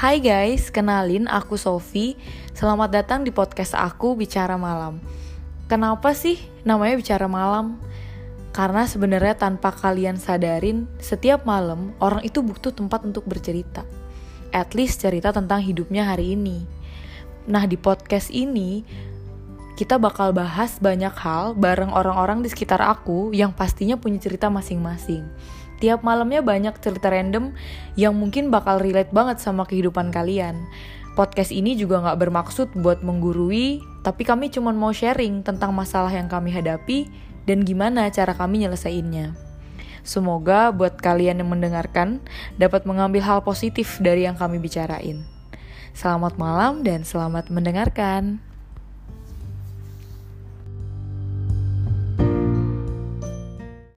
Hai guys, kenalin aku Sofi. Selamat datang di podcast aku Bicara Malam. Kenapa sih namanya Bicara Malam? Karena sebenarnya tanpa kalian sadarin, setiap malam orang itu butuh tempat untuk bercerita. At least cerita tentang hidupnya hari ini. Nah, di podcast ini kita bakal bahas banyak hal bareng orang-orang di sekitar aku yang pastinya punya cerita masing-masing. Tiap malamnya banyak cerita random yang mungkin bakal relate banget sama kehidupan kalian. Podcast ini juga gak bermaksud buat menggurui, tapi kami cuma mau sharing tentang masalah yang kami hadapi dan gimana cara kami nyelesainnya. Semoga buat kalian yang mendengarkan dapat mengambil hal positif dari yang kami bicarain. Selamat malam dan selamat mendengarkan.